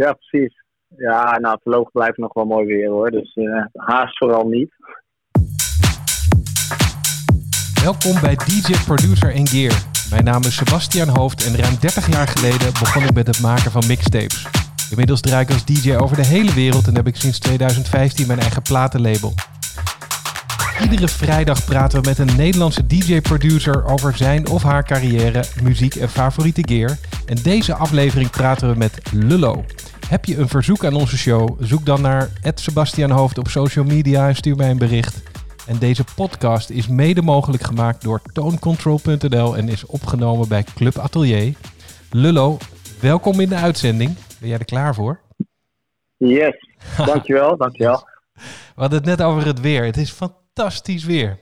Ja, precies. Ja, nou, voorlopig blijft nog wel mooi weer hoor. Dus uh, haast vooral niet. Welkom bij DJ Producer en Gear. Mijn naam is Sebastian Hoofd en ruim 30 jaar geleden begon ik met het maken van mixtapes. Inmiddels draai ik als DJ over de hele wereld en heb ik sinds 2015 mijn eigen platenlabel. Iedere vrijdag praten we met een Nederlandse DJ-producer over zijn of haar carrière, muziek en favoriete gear. En deze aflevering praten we met Lullo. Heb je een verzoek aan onze show? Zoek dan naar Sebastian Hoofd op social media en stuur mij een bericht. En deze podcast is mede mogelijk gemaakt door tonecontrol.nl en is opgenomen bij Club Atelier. Lullo, welkom in de uitzending. Ben jij er klaar voor? Yes, dankjewel, dankjewel. We hadden het net over het weer. Het is fantastisch weer.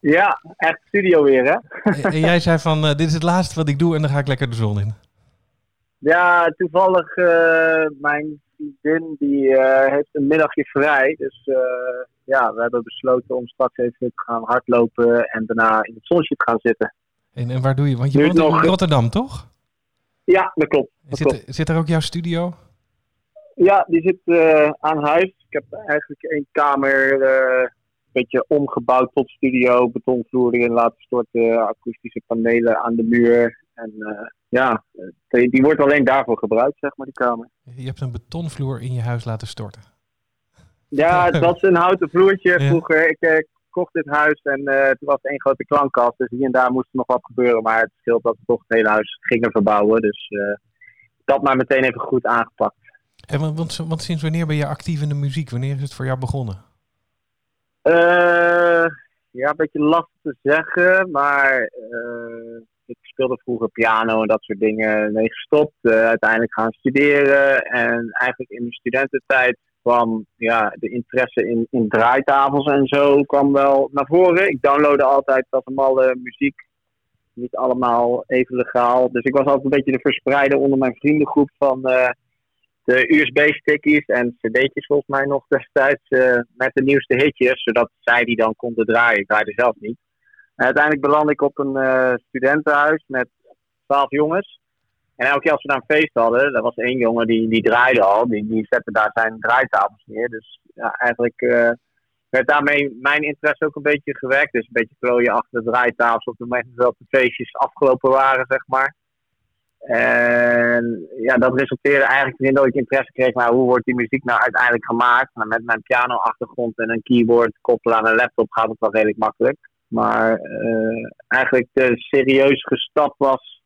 Ja, echt studio weer hè. En jij zei van, uh, dit is het laatste wat ik doe en dan ga ik lekker de zon in. Ja, toevallig uh, mijn vriendin die uh, heeft een middagje vrij. Dus ja, we hebben besloten om straks even te gaan hardlopen en daarna in het zonnetje te gaan zitten. En, en waar doe je? Want je woont in Rotterdam, toch? Ja, dat klopt. Dat zit, klopt. zit er ook jouw studio? Ja, die zit aan huis. Ik heb eigenlijk één kamer een beetje omgebouwd tot studio. Betonvloer erin laten storten, akoestische panelen aan de muur. En uh, ja, die wordt alleen daarvoor gebruikt, zeg maar, die kamer. Je hebt een betonvloer in je huis laten storten? Ja, het was een houten vloertje vroeger. Ik eh, kocht dit huis en uh, het was één grote klankkast. Dus hier en daar moest er nog wat gebeuren. Maar het scheelt dat we toch het hele huis gingen verbouwen. Dus uh, dat maar meteen even goed aangepakt. En want, want, want, sinds wanneer ben je actief in de muziek? Wanneer is het voor jou begonnen? ja, een beetje lastig te zeggen. Maar ik speelde vroeger piano en dat soort dingen mee gestopt. uiteindelijk gaan studeren. En eigenlijk in mijn studententijd kwam ja, de interesse in, in draaitafels en zo kwam wel naar voren. Ik downloadde altijd een malle muziek. Niet allemaal even legaal. Dus ik was altijd een beetje de verspreide onder mijn vriendengroep van uh, de USB-stickies en cd'tjes volgens mij nog destijds uh, met de nieuwste hitjes. Zodat zij die dan konden draaien. Ik draaide zelf niet. En uiteindelijk belandde ik op een uh, studentenhuis met twaalf jongens. En elke keer als we daar een feest hadden, er was één jongen die, die draaide al, die, die zette daar zijn draaitafels neer. Dus ja, eigenlijk uh, werd daarmee mijn interesse ook een beetje gewekt. Dus een beetje klooien achter de draaitafels op het moment dat de feestjes afgelopen waren, zeg maar. En ja, dat resulteerde eigenlijk in dat ik interesse kreeg naar hoe wordt die muziek nou uiteindelijk gemaakt. Nou, met mijn piano-achtergrond en een keyboard koppelen aan een laptop gaat het wel redelijk makkelijk. Maar uh, eigenlijk de serieuze stap was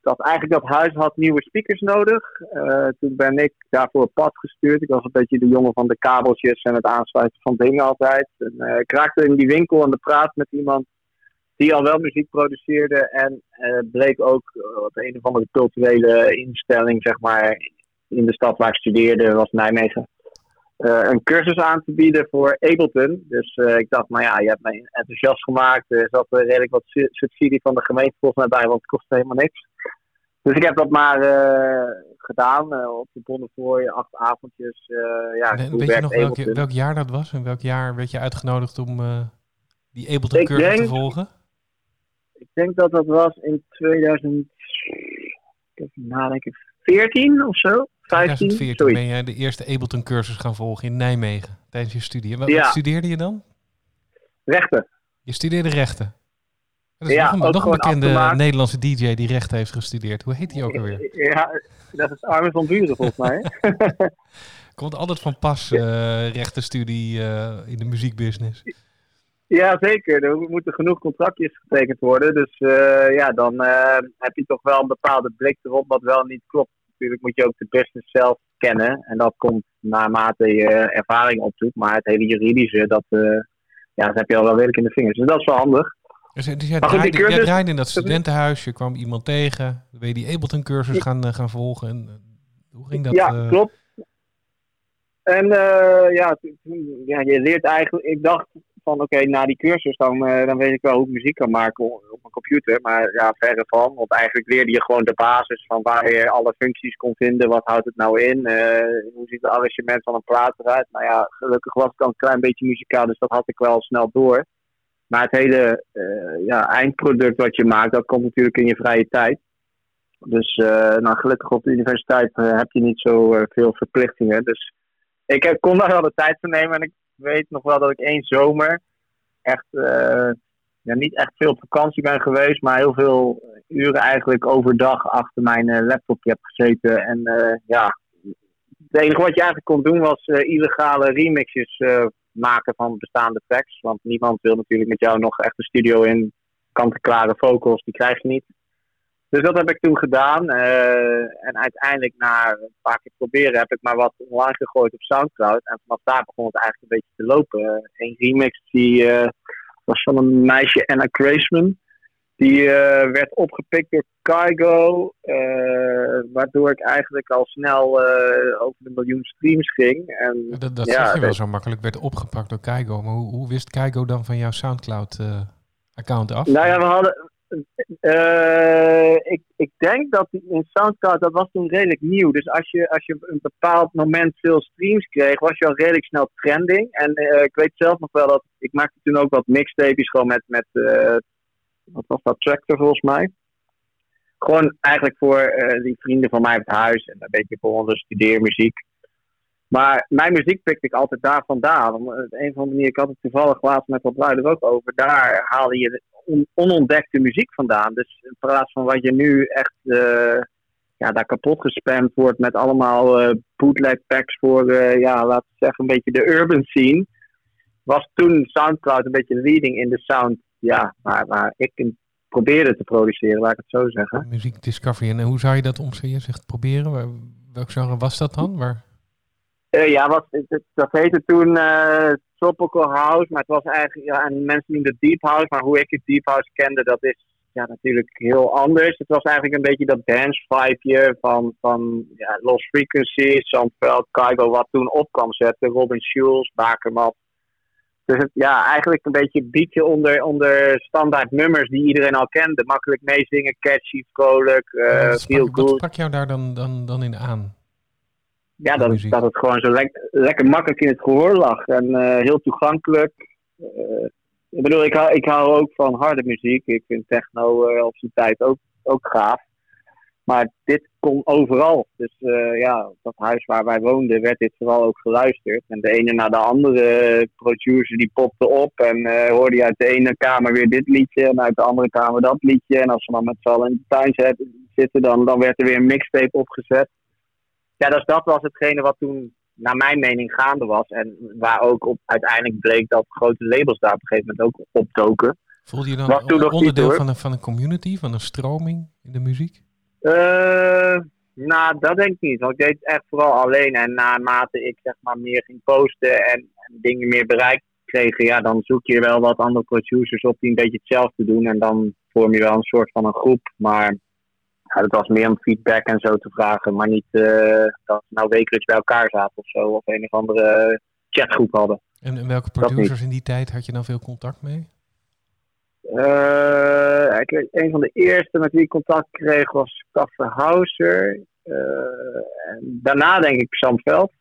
dat eigenlijk dat huis had nieuwe speakers nodig. Uh, toen ben ik daarvoor op pad gestuurd. Ik was een beetje de jongen van de kabeltjes en het aansluiten van dingen altijd. En, uh, ik raakte in die winkel aan de praat met iemand die al wel muziek produceerde. En bleek ook op een of andere culturele instelling, zeg maar, in de stad waar ik studeerde, was Nijmegen. Een cursus aan te bieden voor Ableton. Dus ik dacht, nou ja, je hebt mij enthousiast gemaakt. Er zat redelijk wat subsidie van de gemeente volgens mij bij, want het kostte helemaal niks. Dus ik heb dat maar uh, gedaan uh, op de Bonnefoy, acht avondjes. Uh, ja, en, weet je nog welk, welk, jaar dat was? En welk jaar werd je uitgenodigd om die Ableton cursus te volgen? Ik denk dat dat was in 2000, even nadenken, 14 of zo. 15, 2014 ben jij de eerste Ableton cursus gaan volgen in Nijmegen tijdens je studie. En wat, ja. wat studeerde je dan? Rechten. Je studeerde rechten? Dat is ja, nog een, nog een bekende Nederlandse DJ die recht heeft gestudeerd. Hoe heet die ook alweer? Ja, dat is Armin van Buren volgens mij. Komt altijd van pas, uh, rechtenstudie uh, in de muziekbusiness. Ja, zeker. Er moeten genoeg contractjes getekend worden. Dus uh, ja, dan heb je toch wel een bepaalde blik erop wat wel niet klopt. Natuurlijk moet je ook de business zelf kennen. En dat komt naarmate je ervaring opdoet. Maar het hele juridische, dat, ja, dat heb je al wel redelijk in de vingers. Dus dat is wel handig. Dus, dus jij, draaide, jij draaide in dat studentenhuis, je kwam iemand tegen, dan ben je die Ableton-cursus gaan, uh, gaan volgen. En, uh, hoe ging dat? Ja, klopt. En ja, ja, je leert eigenlijk, ik dacht van oké, na die cursus dan, dan weet ik wel hoe ik muziek kan maken op, mijn computer. Maar ja, verre van, want eigenlijk leerde je gewoon de basis van waar je alle functies kon vinden. Wat houdt het nou in? hoe ziet het arrangement van een plaat eruit? Nou ja, gelukkig was ik al een klein beetje muzikaal, dus dat had ik wel snel door. Maar het hele uh, ja, eindproduct wat je maakt, dat komt natuurlijk in je vrije tijd. Dus nou, gelukkig op de universiteit heb je niet zo veel verplichtingen. Dus ik kon daar wel de tijd voor nemen. En ik weet nog wel dat ik één zomer echt ja, niet echt veel op vakantie ben geweest, maar heel veel uren eigenlijk overdag achter mijn uh, laptopje heb gezeten. En ja, het enige wat je eigenlijk kon doen was illegale remixes maken van bestaande tracks. Want niemand wil natuurlijk met jou nog echt een studio in kant-en-klare vocals, die krijg je niet. Dus dat heb ik toen gedaan. Uh, en uiteindelijk, na een paar keer proberen, heb ik maar wat online gegooid op Soundcloud. En vanaf daar begon het eigenlijk een beetje te lopen. Een remix die uh, was van een meisje, Anna Graceman. Die uh, werd opgepikt door Kygo, uh, waardoor ik eigenlijk al snel uh, over de miljoen streams ging. En, dat dat ja, zeg je wel zo makkelijk, werd opgepakt door Kygo. Maar hoe, hoe wist Kygo dan van jouw Soundcloud-account af? Nou ja, we hadden... ik, ik denk dat in Soundcloud, dat was toen redelijk nieuw. Dus als je, als je een bepaald moment veel streams kreeg, was je al redelijk snel trending. En ik weet zelf nog wel dat, ik maakte toen ook wat mixtapes gewoon met... met wat was dat, Tractor volgens mij. Gewoon eigenlijk voor die vrienden van mij op het huis en een beetje voor onze studeermuziek. Maar mijn muziek pikte ik altijd daar vandaan. Op een of andere manier, ik had het toevallig laatst met wat luider ook over. Daar haalde je on onontdekte muziek vandaan. Dus in plaats van wat je nu echt uh, ja, daar kapot gespamd wordt met allemaal uh, bootleg packs voor, ja, laten we zeggen, een beetje de urban scene. Was toen Soundcloud een beetje leading in de sound ja, waar, waar ik probeerde te produceren, laat ik het zo zeggen. Muziek Discovery. En hoe zou je dat omschrijven? Je zegt proberen. Welk genre was dat dan? Waar? Uh, ja, wat, dat heette toen uh, Tropical House, maar het was eigenlijk, ja, en mensen noemden het Deep House, maar hoe ik het Deep House kende, dat is ja, natuurlijk heel anders. Het was eigenlijk een beetje dat dance vibeje van, van ja, Lost Frequency, Zandveld, Kaigo, wat toen op kwam zetten, Robin Schulz, Bakermat. Dus het, ja, eigenlijk een beetje beatje onder, onder standaard nummers die iedereen al kende. Makkelijk meezingen, catchy, vrolijk, uh, feel good. Wat sprak jou daar dan, dan, dan in aan? Ja, dat, dat het gewoon zo le lekker makkelijk in het gehoor lag. En uh, heel toegankelijk. Uh, ik bedoel, ik hou, ik hou ook van harde muziek. Ik vind techno op zijn tijd ook, ook gaaf. Maar dit kon overal. Dus ja, dat huis waar wij woonden werd dit vooral ook geluisterd. En de ene na de andere producer die popte op. En hoorde je uit de ene kamer weer dit liedje. En uit de andere kamer dat liedje. En als we dan met z'n allen in de tuin zitten, dan, dan werd er weer een mixtape opgezet. Ja, dus dat was hetgene wat toen naar mijn mening gaande was. En waar ook op, uiteindelijk bleek dat grote labels daar op een gegeven moment ook optoken. Voelde je dan onderdeel van een, van een community, van een stroming in de muziek? Uh, nou, dat denk ik niet. Want ik deed het echt vooral alleen. En naarmate ik zeg maar meer ging posten en, en dingen meer bereikt kreeg, ja, dan zoek je wel wat andere producers op die een beetje hetzelfde doen. En dan vorm je wel een soort van een groep. Maar ja, het was meer om feedback en zo te vragen. Maar niet uh, dat we nou wekelijks bij elkaar zaten of zo. Of een of andere chatgroep hadden. En welke producers in die tijd had je dan veel contact mee? Uh, ik, een van de eerste met wie ik contact kreeg was Kaffe Hauser. Uh, en daarna denk ik Sam Veld.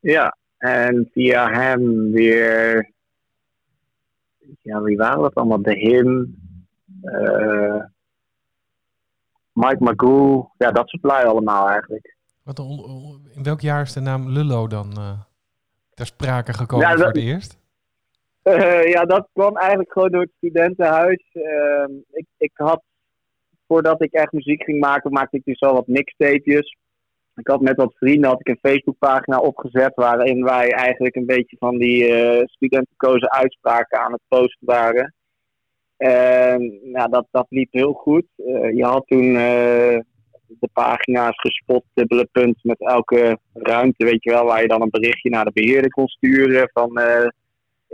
Ja, en via hem weer. Ja, wie waren dat allemaal? De Him. Uh, Mike Magoo. Ja, dat soort lui allemaal eigenlijk. Wat, in welk jaar is de naam Lullo dan ter sprake gekomen ja, voor het eerst? Uh, ja, dat kwam eigenlijk gewoon door het studentenhuis. Uh, ik, ik had, voordat ik echt muziek ging maken, maakte ik dus al wat mixtapejes. Ik had met wat vrienden had ik een Facebookpagina opgezet waarin wij eigenlijk een beetje van die uh, studentenkozen uitspraken aan het posten waren. En nou, dat, dat liep heel goed. Uh, je had toen de pagina's gespot, dubbele punt met elke ruimte, weet je wel, waar je dan een berichtje naar de beheerder kon sturen van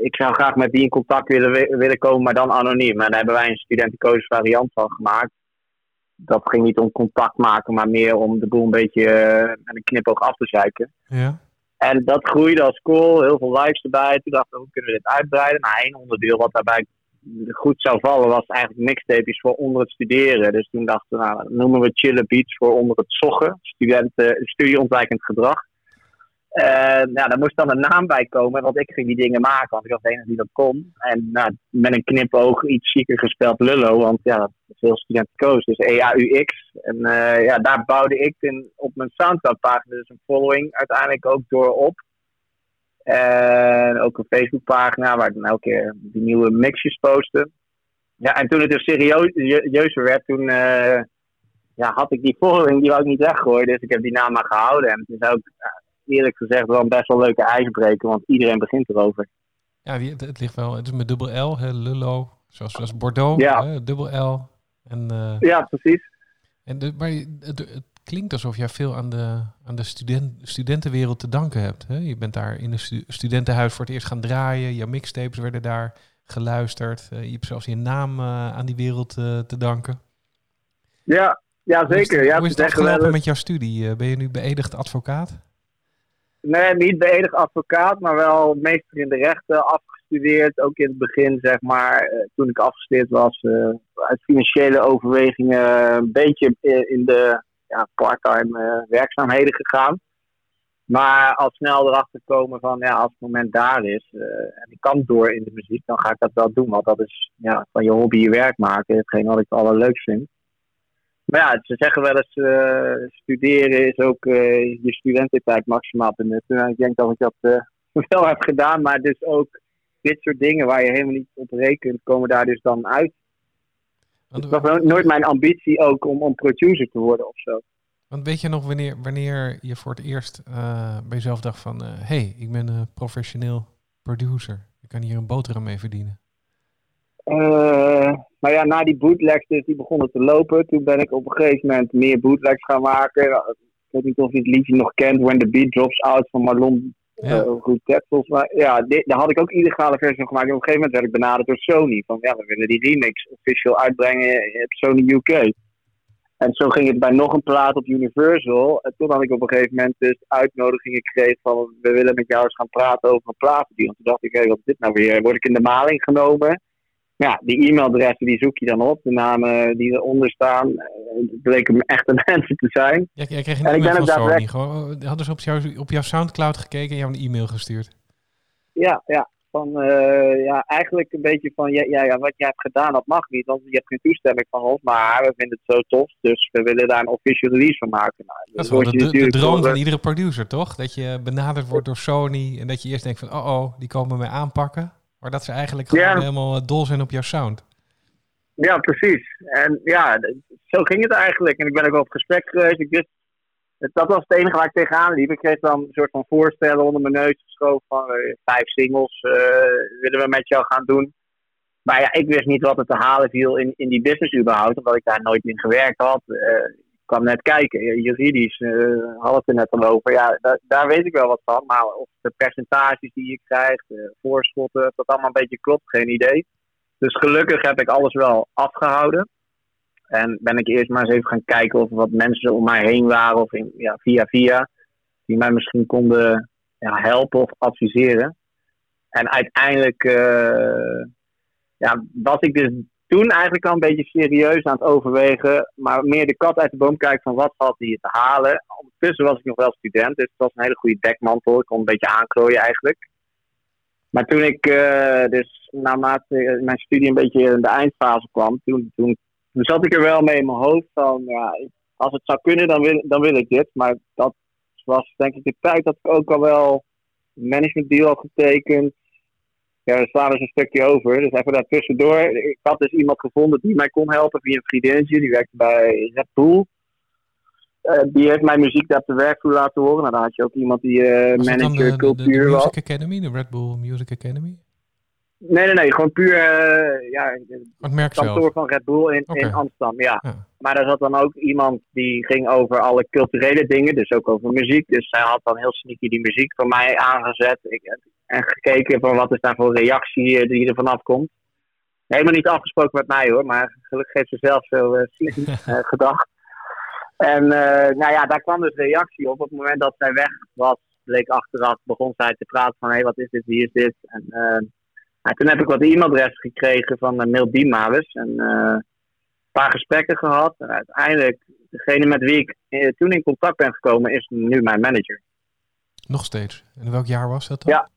ik zou graag met die in contact willen, willen komen, maar dan anoniem. En daar hebben wij een studentenkoos variant van gemaakt. Dat ging niet om contact maken, maar meer om de boel een beetje uh, met een knipoog af te zeiken. Ja. En dat groeide als cool, heel veel likes erbij. Toen dachten we, hoe kunnen we dit uitbreiden? Nou, één onderdeel wat daarbij goed zou vallen was eigenlijk mixtapes voor onder het studeren. Dus toen dachten we, nou, noemen we chille beats voor onder het zoggen. Studenten, studieontwijkend gedrag. En ja, daar moest dan een naam bij komen, want ik ging die dingen maken, want ik was de enige die dat kon. En nou, met een knipoog iets zieker gespeld Lullo, want ja, dat studenticoos, dus E-A-U-X. En uh, ja, daar bouwde ik in, op mijn Soundcloud-pagina dus een following uiteindelijk ook door op. En ook een Facebookpagina waar ik dan elke keer die nieuwe mixjes posten. Ja, en toen het dus serieuzer werd, toen uh, ja, had ik die following, die wou ik niet weggooien. Dus ik heb die naam maar gehouden. En het is ook eerlijk gezegd wel een best wel leuke ijsbreker, want iedereen begint erover. Ja, die, het, ligt wel, het is met dubbel L, hè, Lullo, zoals, zoals Bordeaux, ja. hè, dubbel L. En, uh, ja, precies. En de, maar het, het, klinkt alsof jij veel aan de, aan de student, studentenwereld te danken hebt. Hè? Je bent daar in een studentenhuis voor het eerst gaan draaien, jouw mixtapes werden daar geluisterd. Uh, je hebt zelfs je naam uh, aan die wereld te danken. Ja, ja zeker. Hoe is het, ja, hoe is het afgelopen met jouw studie? ben je nu beëdigd advocaat? Nee, niet beëdigd advocaat, maar wel meester in de rechten afgestudeerd. Ook in het begin, zeg maar, toen ik afgestudeerd was, uit financiële overwegingen een beetje in de ja, parttime werkzaamheden gegaan. Maar al snel erachter komen van, ja, als het moment daar is en ik kan door in de muziek, dan ga ik dat wel doen. Want dat is ja, van je hobby je werk maken, hetgeen wat ik het allerleukst vind. Maar ja, ze zeggen wel eens, uh, studeren is ook je studententijd maximaal benutten. Nou, ik denk dat ik dat wel heb gedaan, maar dus ook dit soort dingen waar je helemaal niet op rekent, komen daar dus dan uit. Want, het was nooit mijn ambitie ook om, om producer te worden of zo. Want weet je nog wanneer, wanneer je voor het eerst bij jezelf dacht van... hé, hey, ik ben een professioneel producer. Ik kan hier een boterham mee verdienen. Uh, maar ja, na die bootlegs dus, die begonnen te lopen, toen ben ik op een gegeven moment meer bootlegs gaan maken. Ik weet niet of je het liedje nog kent, When the Beat Drops Out van Marlon ja. Uh, Goed Maar ja, daar had ik ook illegale versie van gemaakt. En op een gegeven moment werd ik benaderd door Sony. Van ja, we willen die remix official uitbrengen op Sony UK. En zo ging het bij nog een plaat op Universal. En toen had ik op een gegeven moment dus uitnodigingen gekregen van we willen met jou eens gaan praten over een. En toen dacht ik, hé, wat is dit nou weer? Word ik in de maling genomen? Ja, die e-mailadressen die zoek je dan op. De namen die eronder staan, uh, bleken echte mensen te zijn. Ja, jij kreeg een e-mail van Sony. Gewoon, hadden ze op, jou, op jouw Soundcloud gekeken en jou een e-mail gestuurd? Ja, ja. Van, uh, ja, eigenlijk een beetje van, ja, ja, wat jij hebt gedaan, dat mag niet. Want je hebt geen toestemming van ons, maar we vinden het zo tof. Dus we willen daar een official release van maken. Nou, dat is wel de, de, droom van iedere producer, toch? Dat je benaderd wordt door Sony en dat je eerst denkt van, oh oh, die komen mij aanpakken. Maar dat ze eigenlijk gewoon helemaal eh, dol zijn op jouw sound. Ja, precies. En ja, zo ging het eigenlijk. En ik ben ook op gesprek geweest. Ik wist, dat was het enige waar ik tegenaan liep. Ik kreeg dan een soort van voorstellen onder mijn neus geschoven van uh, vijf singles uh, willen we met jou gaan doen. Maar ja, ik wist niet wat er te halen viel in, in die business überhaupt, omdat ik daar nooit in gewerkt had. Uh, kwam net kijken. Juridisch uh, had het er net al over. Ja, daar, daar weet ik wel wat van. Maar of de percentages die je krijgt, de voorschotten, of dat allemaal een beetje klopt, geen idee. Dus gelukkig heb ik alles wel afgehouden. En ben ik eerst maar eens even gaan kijken of wat mensen om mij heen waren, of ja, via via, die mij misschien konden ja, helpen of adviseren. En uiteindelijk uh, ja, was ik dus toen eigenlijk al een beetje serieus aan het overwegen, maar meer de kat uit de boom kijken van wat valt hier te halen. Ondertussen was ik nog wel student, dus het was een hele goede dekmantel. Ik kon een beetje aanklooien eigenlijk. Maar toen ik uh, dus naarmate mijn studie een beetje in de eindfase kwam, toen, toen, zat ik er wel mee in mijn hoofd van, ja, als het zou kunnen, dan wil, dan wil ik dit. Maar dat was denk ik de tijd dat ik ook al wel management deal had getekend. Ja, we slaan dus een stukje over. Dus even daartussendoor. Ik had dus iemand gevonden die mij kon helpen via een vriendinnetje. Die werkte bij Red Bull. Uh, die heeft mijn muziek daar de werkvloer laten horen. Nou, dan had je ook iemand die uh, manager cultuur was. De, Music Academy, de Red Bull Music Academy? Nee, nee, nee. Gewoon puur uh, ja, het merk kantoor van Red Bull in, in Amsterdam. Ja. Maar er zat dan ook iemand die ging over alle culturele dingen. Dus ook over muziek. Dus zij had dan heel sneaky die muziek voor mij aangezet. Ik, en gekeken van wat is daar voor reactie eh, die er vanaf komt. Helemaal niet afgesproken met mij hoor, maar gelukkig heeft ze zelf zo uh, gedacht. En nou ja, daar kwam dus reactie op. Op het moment dat zij weg was, bleek achteraf, begon zij te praten van hé, hey, wat is dit, wie is dit? En nou, toen heb ik wat e-mailadressen gekregen van uh, Mail en een paar gesprekken gehad. En uiteindelijk, degene met wie ik toen in contact ben gekomen, is nu mijn manager. Nog steeds. En in welk jaar was dat dan? Ja.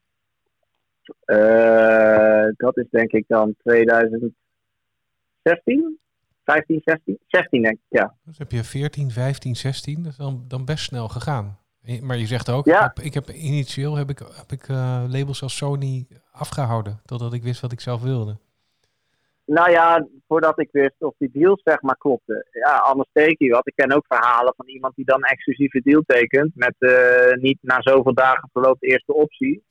Dat is denk ik dan 2016. 15, 16? 16 denk ik, ja. Dus heb je 14, 15, 16. Dat is dan, dan best snel gegaan. Maar je zegt ook, ja. ik, heb, ik heb initieel heb ik, heb ik uh, labels als Sony afgehouden. Totdat ik wist wat ik zelf wilde. Nou ja, voordat ik wist of die deals zeg maar klopten. Ja, anders teken je wat. Ik ken ook verhalen van iemand die dan een exclusieve deal tekent. Met uh, niet na zoveel dagen verloopt de eerste optie.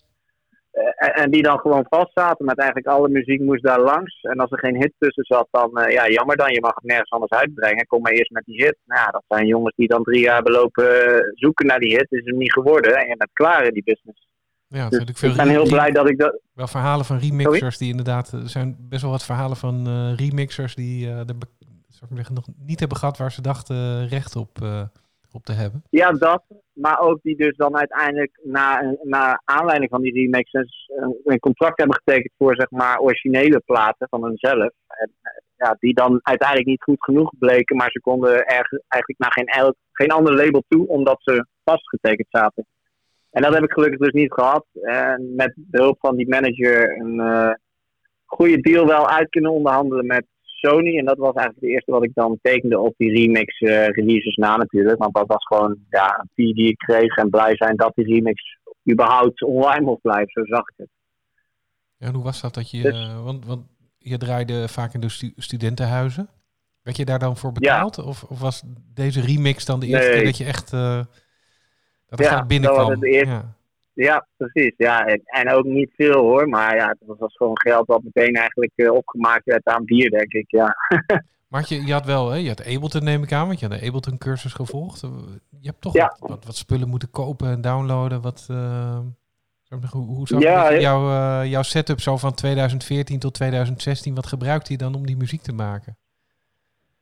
Uh, en die dan gewoon vast zaten met eigenlijk alle muziek moest daar langs. En als er geen hit tussen zat, dan uh, ja, jammer dan. Je mag het nergens anders uitbrengen. Kom maar eerst met die hit. Nou ja, dat zijn jongens die dan drie jaar belopen zoeken naar die hit. Is hem niet geworden. En je bent klaar in die business. Ja, dus ik ben heel blij dat ik dat. Wel verhalen van remixers die inderdaad. Er zijn best wel wat verhalen van uh, remixers die de, zou ik zeggen, nog niet hebben gehad waar ze dachten recht op, op te hebben. Ja, dat. Maar ook die dus dan uiteindelijk na, na aanleiding van die remixers een contract hebben getekend voor zeg maar originele platen van hunzelf. En, ja, die dan uiteindelijk niet goed genoeg bleken, maar ze konden erg, eigenlijk naar geen, geen ander label toe omdat ze vastgetekend zaten. En dat heb ik gelukkig dus niet gehad. En met behulp van die manager een uh, goede deal wel uit kunnen onderhandelen met Sony. En dat was eigenlijk het eerste wat ik dan tekende op die remix uh, releases na natuurlijk. Want dat was gewoon ja, een fee die ik kreeg. En blij zijn dat die remix überhaupt online mocht blijven. Zo zag ik het. Ja, hoe was dat? dat je, dus, uh, want, want je draaide vaak in de stu studentenhuizen. Werd je daar dan voor betaald? Ja. Of, of, was deze remix dan de eerste nee. keer dat je echt... Dat ja, binnenkwam. Dat ja. Ja, precies. Ja, en, en, ook niet veel hoor. Maar ja, het was gewoon geld wat meteen eigenlijk uh, opgemaakt werd aan bier, denk ik. Ja. maar je, je had wel, hè, je had Ableton neem ik aan, want je had de Ableton cursus gevolgd. Je hebt toch ja. wat, wat, spullen moeten kopen en downloaden. Wat, uh, hoe, hoe zag ja, jouw, uh, jouw setup zo van 2014 tot 2016? Wat gebruikte je dan om die muziek te maken?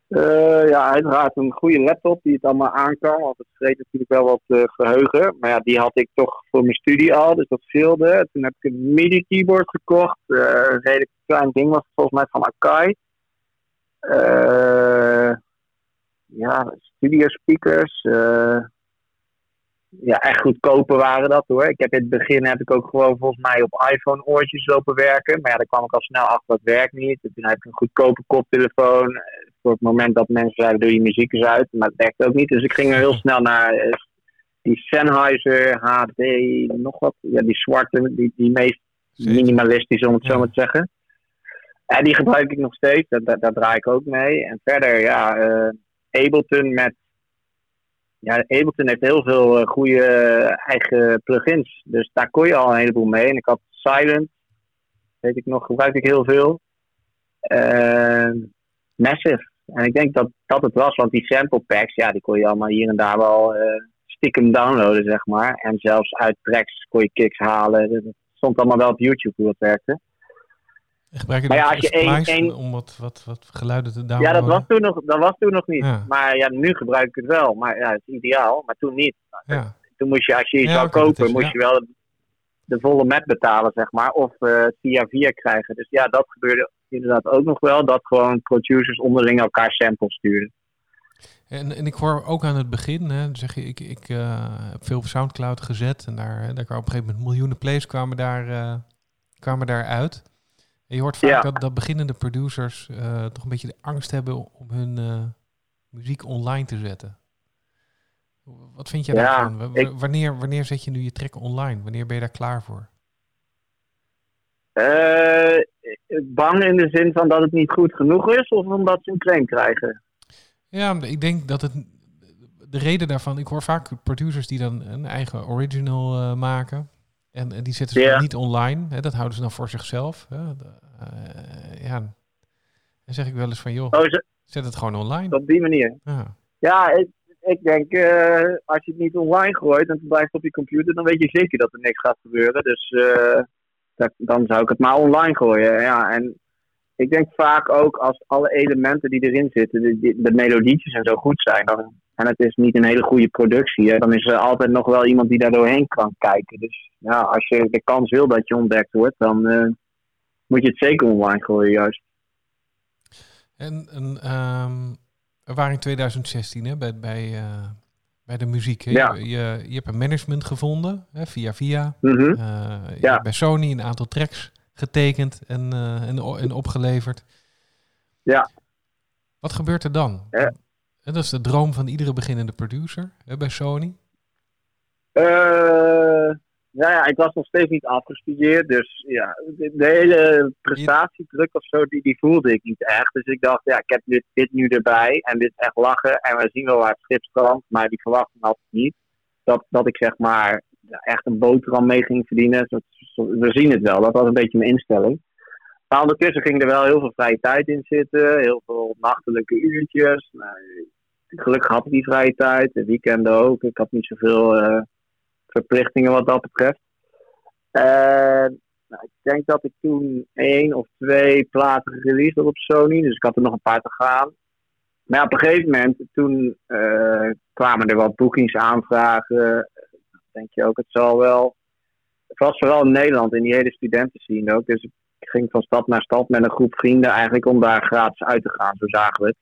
Uh, ja, uiteraard een goede laptop die het allemaal aan kan. Want het vreet natuurlijk wel wat uh, geheugen. Maar ja, die had ik toch voor mijn studie al, dus dat scheelde. Toen heb ik een MIDI-keyboard gekocht. Uh, een redelijk klein ding was volgens mij van Akai. ja, studio speakers ja, echt goedkope waren dat hoor. Ik heb in het begin heb ik ook gewoon volgens mij op iPhone oortjes lopen werken. Maar ja, daar kwam ik al snel achter dat werkt niet. toen heb ik een goedkope koptelefoon. Eh, voor het moment dat mensen zeiden doe je muziek eens uit. Maar het werkte ook niet. Dus ik ging heel snel naar eh, die Sennheiser HD, nog wat. Ja, die zwarte, die, die meest minimalistische om het zo maar te zeggen. En die gebruik ik nog steeds. Daar, daar, draai ik ook mee. En verder ja, uh, Ableton met ja, Ableton heeft heel veel uh, goede eigen plugins. Dus daar kon je al een heleboel mee. En ik had Silent, weet ik nog, gebruik ik heel veel. Uh, Massive. En ik denk dat dat het was, want die sample packs, ja, die kon je allemaal hier en daar wel stiekem downloaden, zeg maar. En zelfs uit tracks kon je kicks halen. Dat stond allemaal wel op YouTube hoe het werkte. Gebruik je maar ja, als je één, één... om wat, wat, wat geluiden te downloaden? Ja, dat was toen nog, dat was toen nog niet. Maar ja, nu gebruik ik het wel. Maar ja, het is ideaal. Maar toen niet. Ja. Toen moest je, als je iets zou kopen, moest je wel de volle met betalen, zeg maar. Of uh, via via krijgen. Dus ja, dat gebeurde inderdaad ook nog wel. Dat gewoon producers onderling elkaar samples sturen. En, en ik hoor ook aan het begin, hè, zeg je, ik, ik uh, heb veel op Soundcloud gezet. En daar, daar kwamen op een gegeven moment miljoenen plays kwamen daar, uh, kwamen daar uit je hoort vaak dat, dat beginnende producers uh, toch een beetje de angst hebben om hun muziek online te zetten. Wat vind je ja, daarvan? Ik, wanneer, wanneer zet je nu je track online? Wanneer ben je daar klaar voor? Bang in de zin van dat het niet goed genoeg is of omdat ze een claim krijgen? Ja, ik denk dat het. De reden daarvan, ik hoor vaak producers die dan een eigen original maken. En, en die zetten ze niet online. Hè, dat houden ze dan voor zichzelf. Hè. Uh, ja. Dan zeg ik wel eens van, joh, oh, zet het gewoon online. Op die manier. Ja, ja ik, ik denk, uh, als je het niet online gooit en het blijft op je computer, dan weet je zeker dat er niks gaat gebeuren. Dus dan zou ik het maar online gooien. Ja, en ik denk vaak ook als alle elementen die erin zitten, de, de, melodietjes en zo goed zijn, dan, en het is niet een hele goede productie, dan is er altijd nog wel iemand die daar doorheen kan kijken. Dus ja, als je de kans wil dat je ontdekt wordt, dan uh, moet je het zeker online gooien, juist. En, we waren in 2016 hè, bij, bij, uh, bij de muziek. Ja. Je, je, je hebt een management gevonden, hè, via via. Eh, je Ja. hebt bij Sony een aantal tracks getekend en, eh, en, en opgeleverd. Ja. Wat gebeurt er dan? Ja. En dat is de droom van iedere beginnende producer hè, bij Sony. Eh, nou ja, ik was nog steeds niet afgestudeerd. Dus ja, de, hele prestatiedruk of zo, die, die voelde ik niet echt. Dus ik dacht, ja, ik heb dit, dit nu erbij. En dit is echt lachen. En we zien wel waar het schip strandt. Maar die verwachting had ik niet. Dat, dat ik zeg maar echt een boterham mee ging verdienen. We zien het wel. Dat was een beetje mijn instelling. Maar ondertussen ging er wel heel veel vrije tijd in zitten. Heel veel nachtelijke uurtjes. Gelukkig had ik die vrije tijd. De weekenden ook. Ik had niet zoveel... eh, verplichtingen wat dat betreft. En, nou, ik denk dat ik toen één of twee platen gereleased had op Sony, dus ik had er nog een paar te gaan. Maar op een gegeven moment, toen eh, kwamen er wat boekingsaanvragen. Denk je ook, het zal wel. Het was vooral in Nederland, in die hele studentenscene ook. Dus ik ging van stad naar stad met een groep vrienden eigenlijk om daar gratis uit te gaan, zo zagen we het.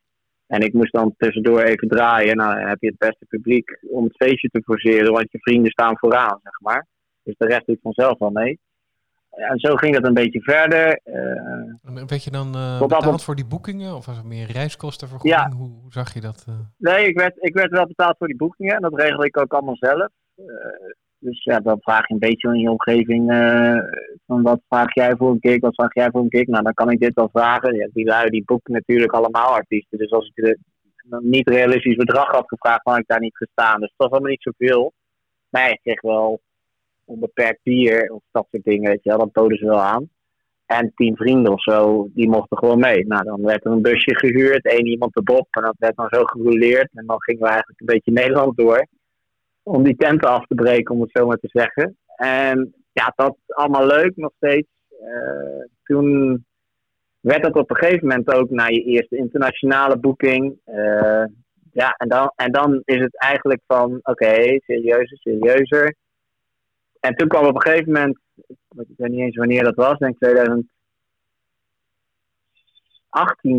En ik moest dan tussendoor even draaien. Nou, dan heb je het beste publiek om het feestje te forceren, want je vrienden staan vooraan, zeg maar. Dus de rest doet vanzelf wel mee. En zo ging dat een beetje verder. Eh, En Werd je dan eh betaald op- voor die boekingen? Of was het meer reiskostenvergoeding? Ja. Hoe, hoe zag je dat? eh? nee, ik werd, ik werd wel betaald voor die boekingen. En dat regel ik ook allemaal zelf. Eh, dus ja, dan vraag je een beetje in je omgeving. eh, van wat vraag jij voor een gig? Wat vraag jij voor een gig? Nou, dan kan ik dit wel vragen. Ja, die lui die boeken natuurlijk allemaal artiesten. Dus als ik een niet realistisch bedrag had gevraagd, had ik daar niet gestaan. Dus het was allemaal niet zoveel. Maar ik kreeg wel onbeperkt bier of dat soort dingen. Weet je wel. Dat boden ze wel aan. En tien vrienden of zo, die mochten gewoon mee. Nou, dan werd er een busje gehuurd, één iemand de Bob. En dat werd dan zo gerouleerd. En dan gingen we eigenlijk een beetje Nederland door. Om die tenten af te breken, om het zo maar te zeggen. En ja, dat is allemaal leuk nog steeds. Eh, toen werd dat op een gegeven moment ook naar je eerste internationale boeking. Eh, ja, en dan, en dan is het eigenlijk van, oké, serieuzer, serieuzer. En toen kwam op een gegeven moment, ik weet niet eens wanneer dat was, denk ik 2018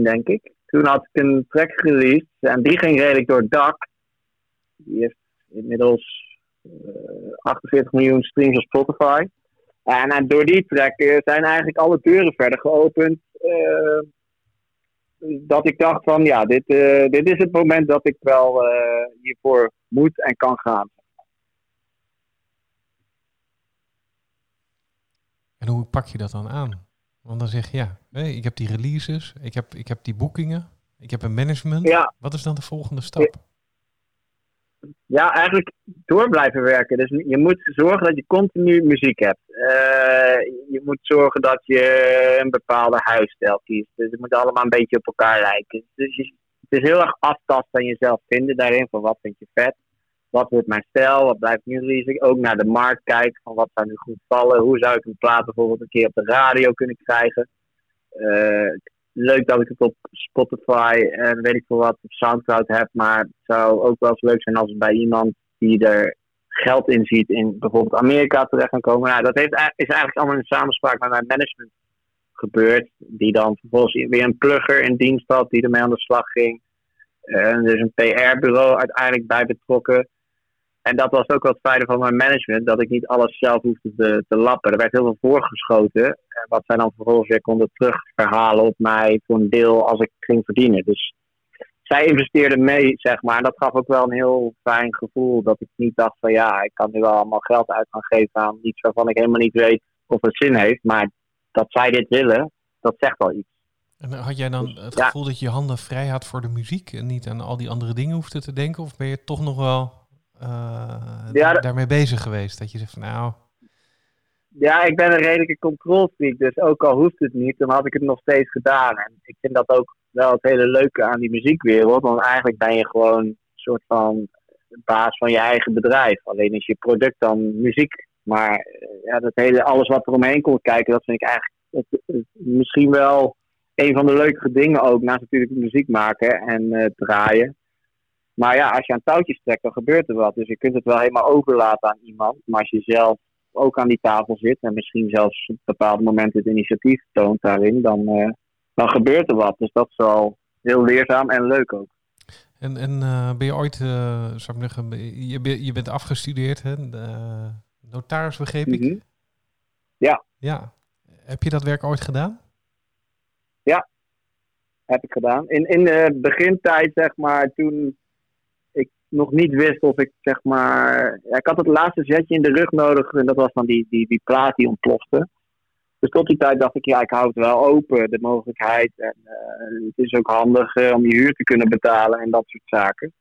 denk ik. Toen had ik een track released en die ging redelijk door het dak. Die heeft inmiddels eh, 48 miljoen streams op Spotify. En, en door die track eh, zijn eigenlijk alle deuren verder geopend. eh, dat ik dacht van ja, dit, eh, dit is het moment dat ik wel eh, hiervoor moet en kan gaan. En hoe pak je dat dan aan? Want dan zeg je, ja, ik heb die releases, ik heb, ik heb die boekingen, ik heb een management. Ja, Wat is dan de volgende stap? Ja, eigenlijk door blijven werken. Dus je moet zorgen dat je continu muziek hebt. Eh, je moet zorgen dat je een bepaalde huisstijl kiest. Dus het moet allemaal een beetje op elkaar lijken. Dus het is heel erg aftasten en jezelf vinden daarin. Van wat vind je vet? Wat wordt mijn stijl? Wat blijft nu releasing? Ook naar de markt kijken. Van wat zou nu goed vallen? Hoe zou ik een plaat bijvoorbeeld een keer op de radio kunnen krijgen? Eh, leuk dat ik het op Spotify en weet ik veel wat op Soundcloud heb. Maar het zou ook wel eens leuk zijn als het bij iemand die er geld in ziet in bijvoorbeeld Amerika terecht kan komen. Nou, dat heeft, is eigenlijk allemaal in samenspraak met mijn management gebeurd. Die dan vervolgens weer een plugger in dienst had die ermee aan de slag ging. En er is een PR-bureau uiteindelijk bij betrokken. En dat was ook wel het fijne van mijn management, dat ik niet alles zelf hoefde te, te lappen. Er werd heel veel voorgeschoten. En wat zij dan vervolgens weer konden terugverhalen op mij voor een deel als ik ging verdienen. Dus zij investeerden mee, zeg maar. En dat gaf ook wel een heel fijn gevoel. Dat ik niet dacht van ja, ik kan nu wel allemaal geld uit gaan geven aan iets waarvan ik helemaal niet weet of het zin heeft. Maar dat zij dit willen, dat zegt wel iets. En had jij dan het Ja. gevoel dat je je handen vrij had voor de muziek en niet aan al die andere dingen hoefde te denken? Of ben je toch nog wel Ja, daarmee bezig geweest? Dat je zegt van nou, Ja, ik ben een redelijke controlfreak, dus ook al hoeft het niet, dan had ik het nog steeds gedaan. En ik vind dat ook wel het hele leuke aan die muziekwereld, want eigenlijk ben je gewoon een soort van baas van je eigen bedrijf. Alleen is je product dan muziek. Maar eh, ja, dat hele, alles wat er omheen komt kijken, dat vind ik eigenlijk het- het- misschien wel een van de leukere dingen ook. Naast natuurlijk muziek maken en eh, draaien. Maar ja, als je aan touwtjes trekt, dan gebeurt er wat. Dus je kunt het wel helemaal overlaten aan iemand. Maar als je zelf ook aan die tafel zit en misschien zelfs op bepaalde momenten het initiatief toont daarin, dan, eh, dan gebeurt er wat. Dus dat is wel heel leerzaam en leuk ook. En, en ben je ooit, zou ik zeggen, je, je bent afgestudeerd, hè? notaris begreep ik? Mhm. Ja. Ja. Heb je dat werk ooit gedaan? Ja, heb ik gedaan. In, in de begintijd, zeg maar, toen nog niet wist of ik, zeg maar... Ja, ik had het laatste zetje in de rug nodig en dat was dan die, die, die plaat die ontplofte. Dus tot die tijd dacht ik, ja, ik hou het wel open, de mogelijkheid. En uh, het is ook handig uh, om je huur te kunnen betalen en dat soort zaken.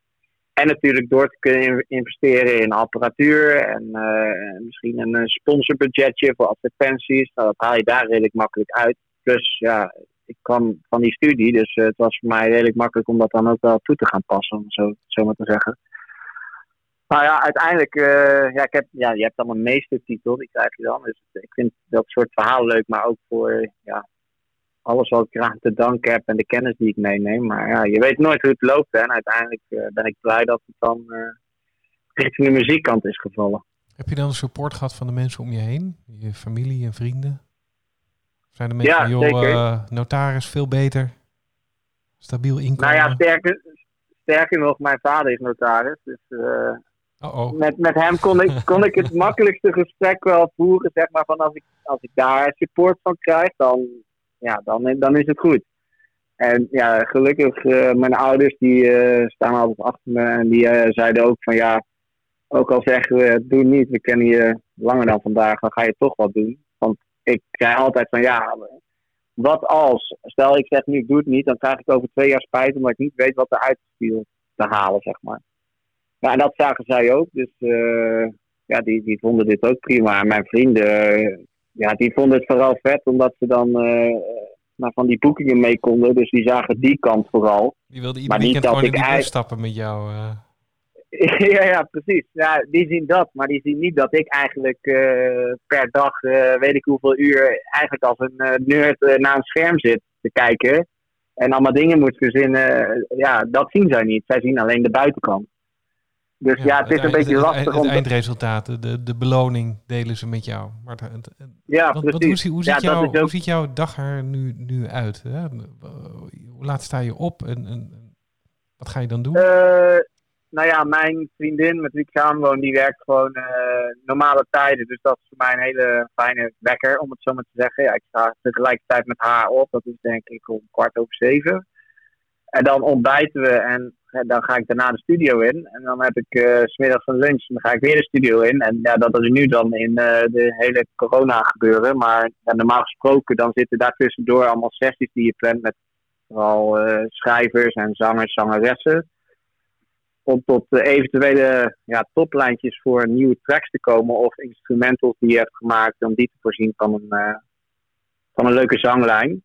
En natuurlijk door te kunnen investeren in apparatuur en uh, misschien een sponsorbudgetje voor advertenties. Nou, dat haal je daar redelijk makkelijk uit. Plus, ja, ik kwam van die studie, dus het was voor mij redelijk makkelijk om dat dan ook wel toe te gaan passen, om zo, zo maar te zeggen. Nou ja, uiteindelijk, uh, ja, ik heb, ja, je hebt een meestertitel, die krijg je dan. Dus ik vind dat soort verhaal leuk, maar ook voor ja, alles wat ik eraan te danken heb en de kennis die ik meeneem. Maar ja, je weet nooit hoe het loopt. Hè? En uiteindelijk ben ik blij dat het dan richting de muziekkant is gevallen. Heb je dan support gehad van de mensen om je heen? Je familie en vrienden? Zijn de mensen, ja, joh, notaris veel beter? Stabiel inkomen? Nou ja, sterker, sterker nog, mijn vader is notaris. Dus met, met hem kon ik, kon ik het makkelijkste gesprek wel voeren, zeg maar, van als ik, als ik daar support van krijg, dan, ja, dan, dan is het goed. En ja, gelukkig, uh, mijn ouders die uh, staan altijd achter me en die uh, zeiden ook van ja, ook al zeggen we doe niet, we kennen je langer dan vandaag, dan ga je toch wat doen. Want ik krijg altijd van ja, wat als, stel ik zeg nu ik doe het niet, dan krijg ik over twee jaar spijt omdat ik niet weet wat eruit viel te halen, zeg maar. Ja, en dat zagen zij ook. Dus uh, ja, die, die vonden dit ook prima. En mijn vrienden, uh, ja, die vonden het vooral vet omdat ze dan uh, nou, van die boekingen mee konden. Dus die zagen die kant vooral. Die wilden ieder weekend gewoon in die stappen met jou. ja, ja, precies. Ja, die zien dat, maar die zien niet dat ik eigenlijk per dag, weet ik hoeveel uur, eigenlijk als een nerd naar een scherm zit te kijken. En allemaal dingen moet verzinnen. ja, dat zien zij niet. Zij zien alleen de buitenkant. Dus ja, het is een beetje lastig het, om... Het eindresultaat, de, de beloning delen ze met jou. Maar ja, precies. Wat, hoe, hoe, ziet jou, ook... hoe ziet jouw dag er nu, nu uit? Hè? Hoe laat sta je op en, en wat ga je dan doen? Nou ja, mijn vriendin met wie ik samenwoon, die werkt gewoon uh, normale tijden. Dus dat is voor mij een hele fijne wekker, om het zo maar te zeggen. Ja, ik sta tegelijkertijd met haar op. Dat is denk ik om kwart over zeven. En dan ontbijten we en dan ga ik daarna de studio in. En dan heb ik uh, smiddags een lunch en dan ga ik weer de studio in. En ja, dat is nu dan in uh, de hele corona gebeuren. Maar normaal gesproken dan zitten daar tussendoor allemaal sessies die je plant met vooral schrijvers en zangers, zangeressen. Om tot eventuele ja, toplijntjes voor nieuwe tracks te komen of instrumentals die je hebt gemaakt om die te voorzien van een, van een leuke zanglijn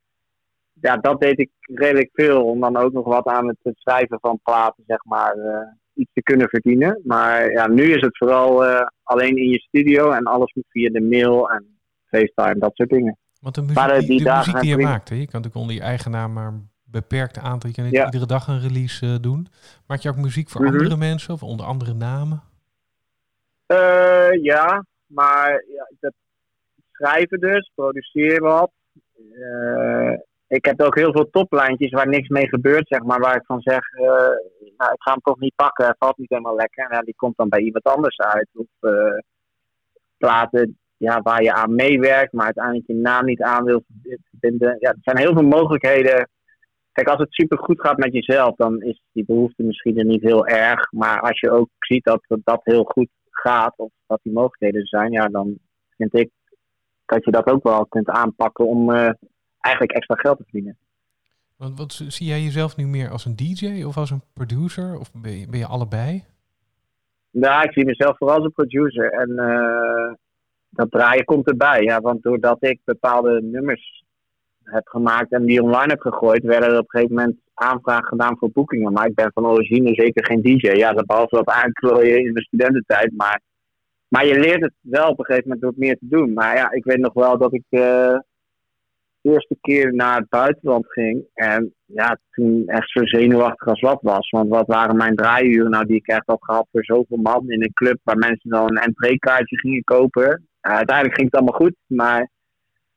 ja, dat deed ik redelijk veel. Om dan ook nog wat aan het schrijven van platen, zeg maar, uh, iets te kunnen verdienen. Maar ja, nu is het vooral uh, alleen in je studio en alles moet via de mail en FaceTime, dat soort dingen. Want de muziek, maar, die, de muziek die je maakt, hè? je kan natuurlijk onder je eigen naam maar beperkt aantal, je kan niet ja. iedere dag een release uh, doen. Maak je ook muziek voor mm -hmm. andere mensen of onder andere namen? ja, maar ja, dat schrijven dus, produceren wat ik heb ook heel veel toplijntjes waar niks mee gebeurt, zeg maar. Waar ik van zeg, nou, ik ga hem toch niet pakken, het valt niet helemaal lekker. Die komt dan bij iemand anders uit. Of platen ja, waar je aan meewerkt, maar uiteindelijk je naam niet aan wil vinden. Ja, er zijn heel veel mogelijkheden. Kijk, als het super goed gaat met jezelf, dan is die behoefte misschien er niet heel erg. Maar als je ook ziet dat dat heel goed gaat, of dat die mogelijkheden zijn, ja, dan vind ik dat je dat ook wel kunt aanpakken om uh, eigenlijk extra geld te verdienen. Want wat zie jij jezelf nu meer als een DJ of als een producer? Of ben je, ben je allebei? Nou, ik zie mezelf vooral als een producer. En uh, dat draaien komt erbij. Ja, want doordat ik bepaalde nummers heb gemaakt en die online heb gegooid, werden er op een gegeven moment aanvragen gedaan voor boekingen. Maar ik ben van origine zeker geen DJ. Ja, dat behalve dat aanklooien in de studententijd. Maar, maar je leert het wel op een gegeven moment door meer te doen. Maar ja, ik weet nog wel dat ik. Uh, eerste keer naar het buitenland ging. En ja, toen echt zo zenuwachtig als wat was. Want wat waren mijn draaiuren nou die ik echt had gehad voor zoveel man in een club waar mensen dan een entreekaartje gingen kopen. uiteindelijk ging het allemaal goed, maar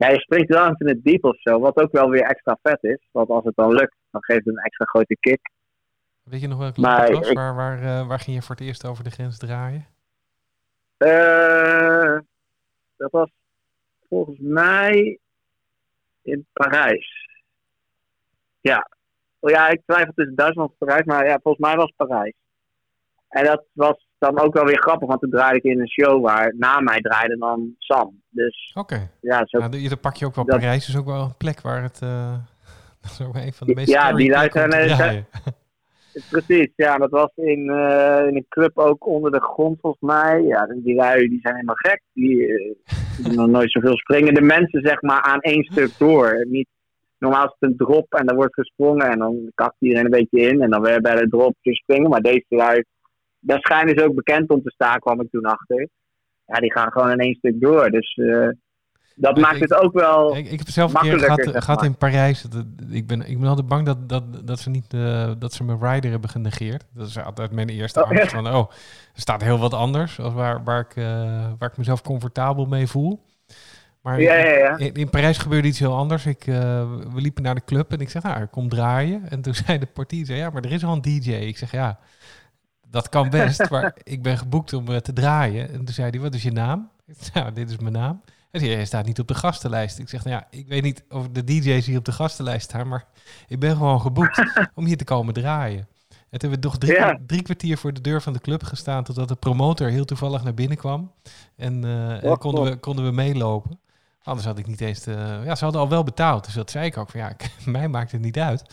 ja, je springt wel in het diep of zo. Wat ook wel weer extra vet is. Want als het dan lukt, dan geeft het een extra grote kick. Weet je nog welk land het was? Waar, waar, uh, waar ging je voor het eerst over de grens draaien? Uh, dat was volgens mij in Parijs. Ja. Oh ja, ik twijfel tussen Duitsland en Parijs, maar ja, volgens mij was Parijs. En dat was dan ook wel weer grappig, want toen draaide ik in een show waar na mij draaide dan Sam. Dus, Oké. Ja, zo, nou, dan pak je ook wel dat, Parijs, is ook wel een plek waar het... Uh, dat is ook een van de meest Ja, die luisteren... Precies, ja, dat was in, uh, in een club ook onder de grond volgens mij. Ja, die lui die zijn helemaal gek. Die, uh, die nog nooit zoveel springende mensen zeg maar aan één stuk door. Niet, normaal is het een drop en dan wordt gesprongen en dan kakt iedereen een beetje in en dan weer bij de drop te springen. Maar deze lui, schijnen ze ook bekend om te staan, kwam ik toen achter. Ja, die gaan gewoon in één stuk door. Dus uh, dat maakt het ook wel. Ik, ik heb zelf een keer gehad, in Parijs. Ik ben, ik ben altijd bang dat, dat, dat ze niet uh, dat ze mijn rider hebben genegeerd. Dat is altijd mijn eerste oh, angst. Van, oh, er staat heel wat anders als waar, waar, ik, uh, waar ik mezelf comfortabel mee voel. Maar ja, ja, ja. In, in, Parijs gebeurde iets heel anders. Ik, uh, we liepen naar de club en ik zeg, nou, kom draaien. En toen zei de portier, zei, ja, maar er is al een DJ. Ik zeg, ja, dat kan best, maar ik ben geboekt om te draaien. En toen zei hij, wat is je naam? Nou, dit is mijn naam. En hij staat niet op de gastenlijst. Ik zeg, nou ja, ik weet niet of de DJ's hier op de gastenlijst staan, maar ik ben gewoon geboekt om hier te komen draaien. En toen hebben we nog drie, drie, kwartier voor de deur van de club gestaan, totdat de promotor heel toevallig naar binnen kwam. En, uh, en konden, we, konden we meelopen. Anders had ik niet eens... De, ja, ze hadden al wel betaald, dus dat zei ik ook van ja, mij maakt het niet uit.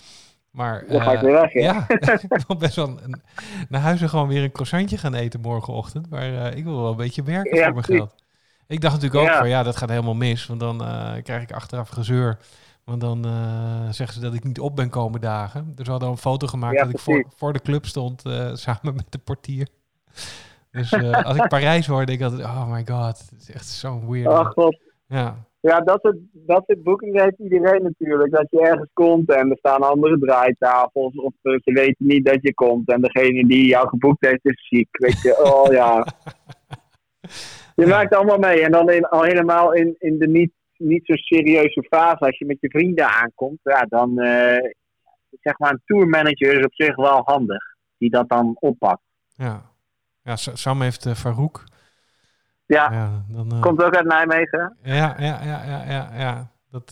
Maar dan ga ik weer weg, ja. ik wil best wel naar huis gewoon weer een croissantje gaan eten morgenochtend. Maar uh, ik wil wel een beetje werken voor mijn geld. Ik dacht natuurlijk ook van ja, dat gaat helemaal mis. Want dan uh, krijg ik achteraf gezeur. Want dan uh, zeggen ze dat ik niet op ben komen dagen. Dus we hadden een foto gemaakt dat ik voor, voor de club stond uh, samen met de portier. Dus als ik Parijs hoorde, ik altijd, oh my god, het is echt zo'n weird. Oh god. Ja. Ja, dat soort, dat soort boekingen heeft iedereen natuurlijk. Dat je ergens komt en er staan andere draaitafels. Of ze weten niet dat je komt. En degene die jou geboekt heeft is ziek. Weet je, oh ja. Je maakt allemaal mee. En dan in, al helemaal in, in de niet, niet zo serieuze fase, als je met je vrienden aankomt, ja, dan uh, zeg maar een tourmanager is op zich wel handig. Die dat dan oppakt. Ja, ja Sam heeft uh, Farouk. Ja, ja dan, uh, komt ook uit Nijmegen. Ja, ja, ja, ja, ja. ja. Dat,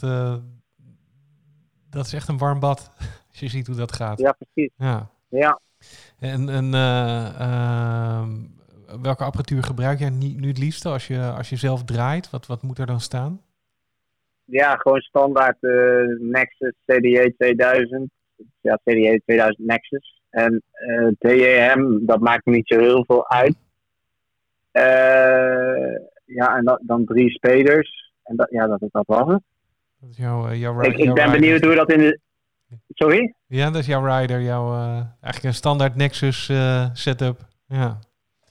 dat is echt een warm bad. Als je ziet hoe dat gaat. Ja, precies. Ja. ja. En, en ehm, welke apparatuur gebruik jij nu het liefste als je, als je zelf draait? Wat, wat moet er dan staan? Ja, gewoon standaard Nexus CDE 2000. Ja, CDE 2000 Nexus. En eh, DEM, dat maakt niet zo heel veel uit. Uh, ja, en dat, dan drie spelers. En dat, ja, dat, dat was het. Dat is jouw, jouw, ik, ik ben benieuwd hoe dat in de... Sorry? Ja, dat is jouw rider, jouw, eigenlijk een standaard Nexus setup. Ja.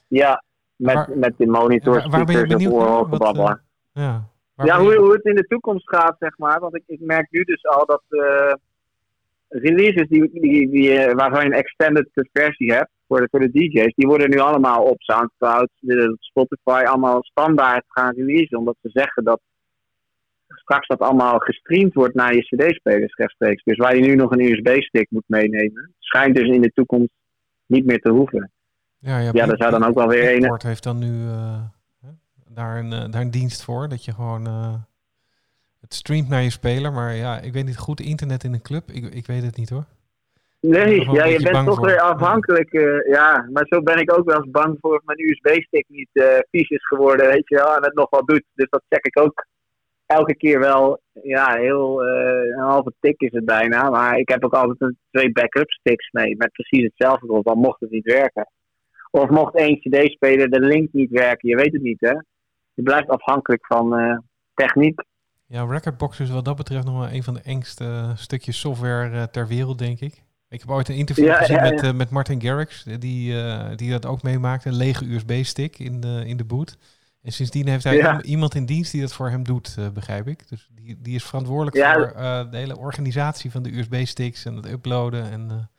Ja, met, met de monitors, waar, waar ben je benieuwd uh, ja, ja hoe, hoe het in de toekomst gaat, zeg maar. Want ik, ik merk nu dus al dat uh, releases die, die, die, waarvan je een extended versie hebt voor de, voor de DJ's, die worden nu allemaal op Soundcloud, Spotify, allemaal standaard gaan releasen. Omdat ze zeggen dat straks dat allemaal gestreamd wordt naar je CD-spelers rechtstreeks. Dus waar je nu nog een USB-stick moet meenemen, schijnt dus in de toekomst niet meer te hoeven. Ja, ja, ja daar zou dan ook wel weer een. Sport heeft dan nu uh, daar, een, uh, daar een dienst voor. Dat je gewoon uh, het streamt naar je speler. Maar ja, ik weet niet goed internet in een club. Ik, ik weet het niet hoor. Nee, ja, je bent toch weer afhankelijk. Uh, ja, maar zo ben ik ook wel eens bang voor of mijn USB-stick niet uh, vies is geworden, weet je wel, en het nog wat doet. Dus dat check ik ook elke keer wel. Ja, heel uh, een halve tik is het bijna. Maar ik heb ook altijd een, twee backup sticks mee met precies hetzelfde erop, dan mocht het niet werken. Of mocht één CD-speler de link niet werken, je weet het niet hè. Je blijft afhankelijk van techniek. Ja, Recordbox is wat dat betreft nog wel een van de engste stukjes software ter wereld, denk ik. Ik heb ooit een interview gezien met, uh, met Martin Garrix, die, die dat ook meemaakte. Een lege USB-stick in de, in de boot. En sindsdien heeft hij iemand in dienst die dat voor hem doet, begrijp ik. Dus die, die is verantwoordelijk voor de hele organisatie van de USB-sticks en het uploaden. En,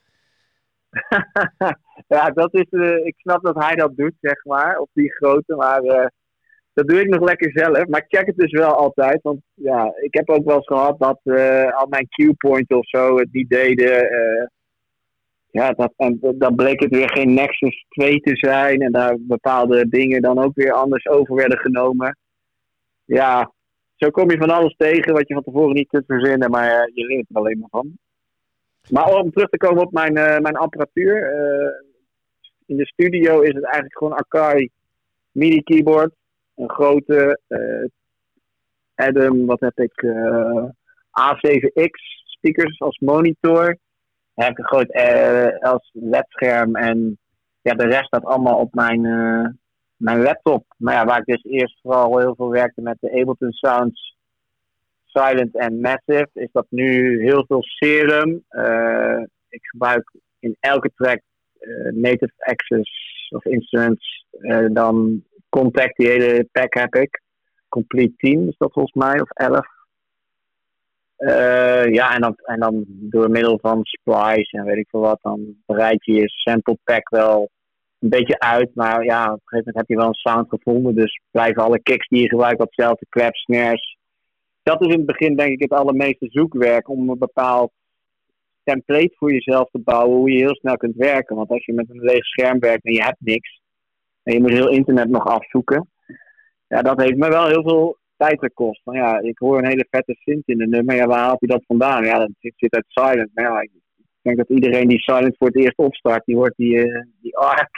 ja, dat is, ik snap dat hij dat doet, zeg maar, op die grote, maar dat doe ik nog lekker zelf. Maar ik check het dus wel altijd, want ja, ik heb ook wel eens gehad dat al mijn Q-point of zo het niet deden. Ja, dat, en dan bleek het weer geen Nexus 2 te zijn. En daar bepaalde dingen dan ook weer anders over werden genomen. Ja, zo kom je van alles tegen wat je van tevoren niet kunt verzinnen. Maar uh, je leert er alleen maar van. Maar om terug te komen op mijn, uh, mijn apparatuur. Uh, in de studio is het eigenlijk gewoon Akai MIDI keyboard. Een grote Adam, wat heb ik? A7X speakers als monitor heb ik een groot uh, als ledscherm en ja, de rest staat allemaal op mijn, uh, mijn laptop. Maar ja, waar ik dus eerst vooral heel veel werkte met de Ableton Sounds Silent en Massive, is dat nu heel veel Serum. Uh, ik gebruik in elke track Native Access of Instruments, dan Contact, die hele pack heb ik. Complete 10 is dat volgens mij, of 11. Uh, ja, en dan, en dan door middel van splice en weet ik veel wat, dan bereid je je sample pack wel een beetje uit. Maar ja, op een gegeven moment heb je wel een sound gevonden. Dus blijven alle kicks die je gebruikt hetzelfde, claps, snares. Dat is in het begin denk ik het allermeeste zoekwerk om een bepaald template voor jezelf te bouwen, hoe je heel snel kunt werken. Want als je met een leeg scherm werkt en je hebt niks, en je moet heel internet nog afzoeken, ja, dat heeft me wel heel veel tijd kost. Nou ja, ik hoor een hele vette synth in de nummer. Ja, waar haalt hij dat vandaan? Ja, dat zit uit Silent. Maar ja, ik denk dat iedereen die Silent voor het eerst opstart, die hoort die, uh, die ARP.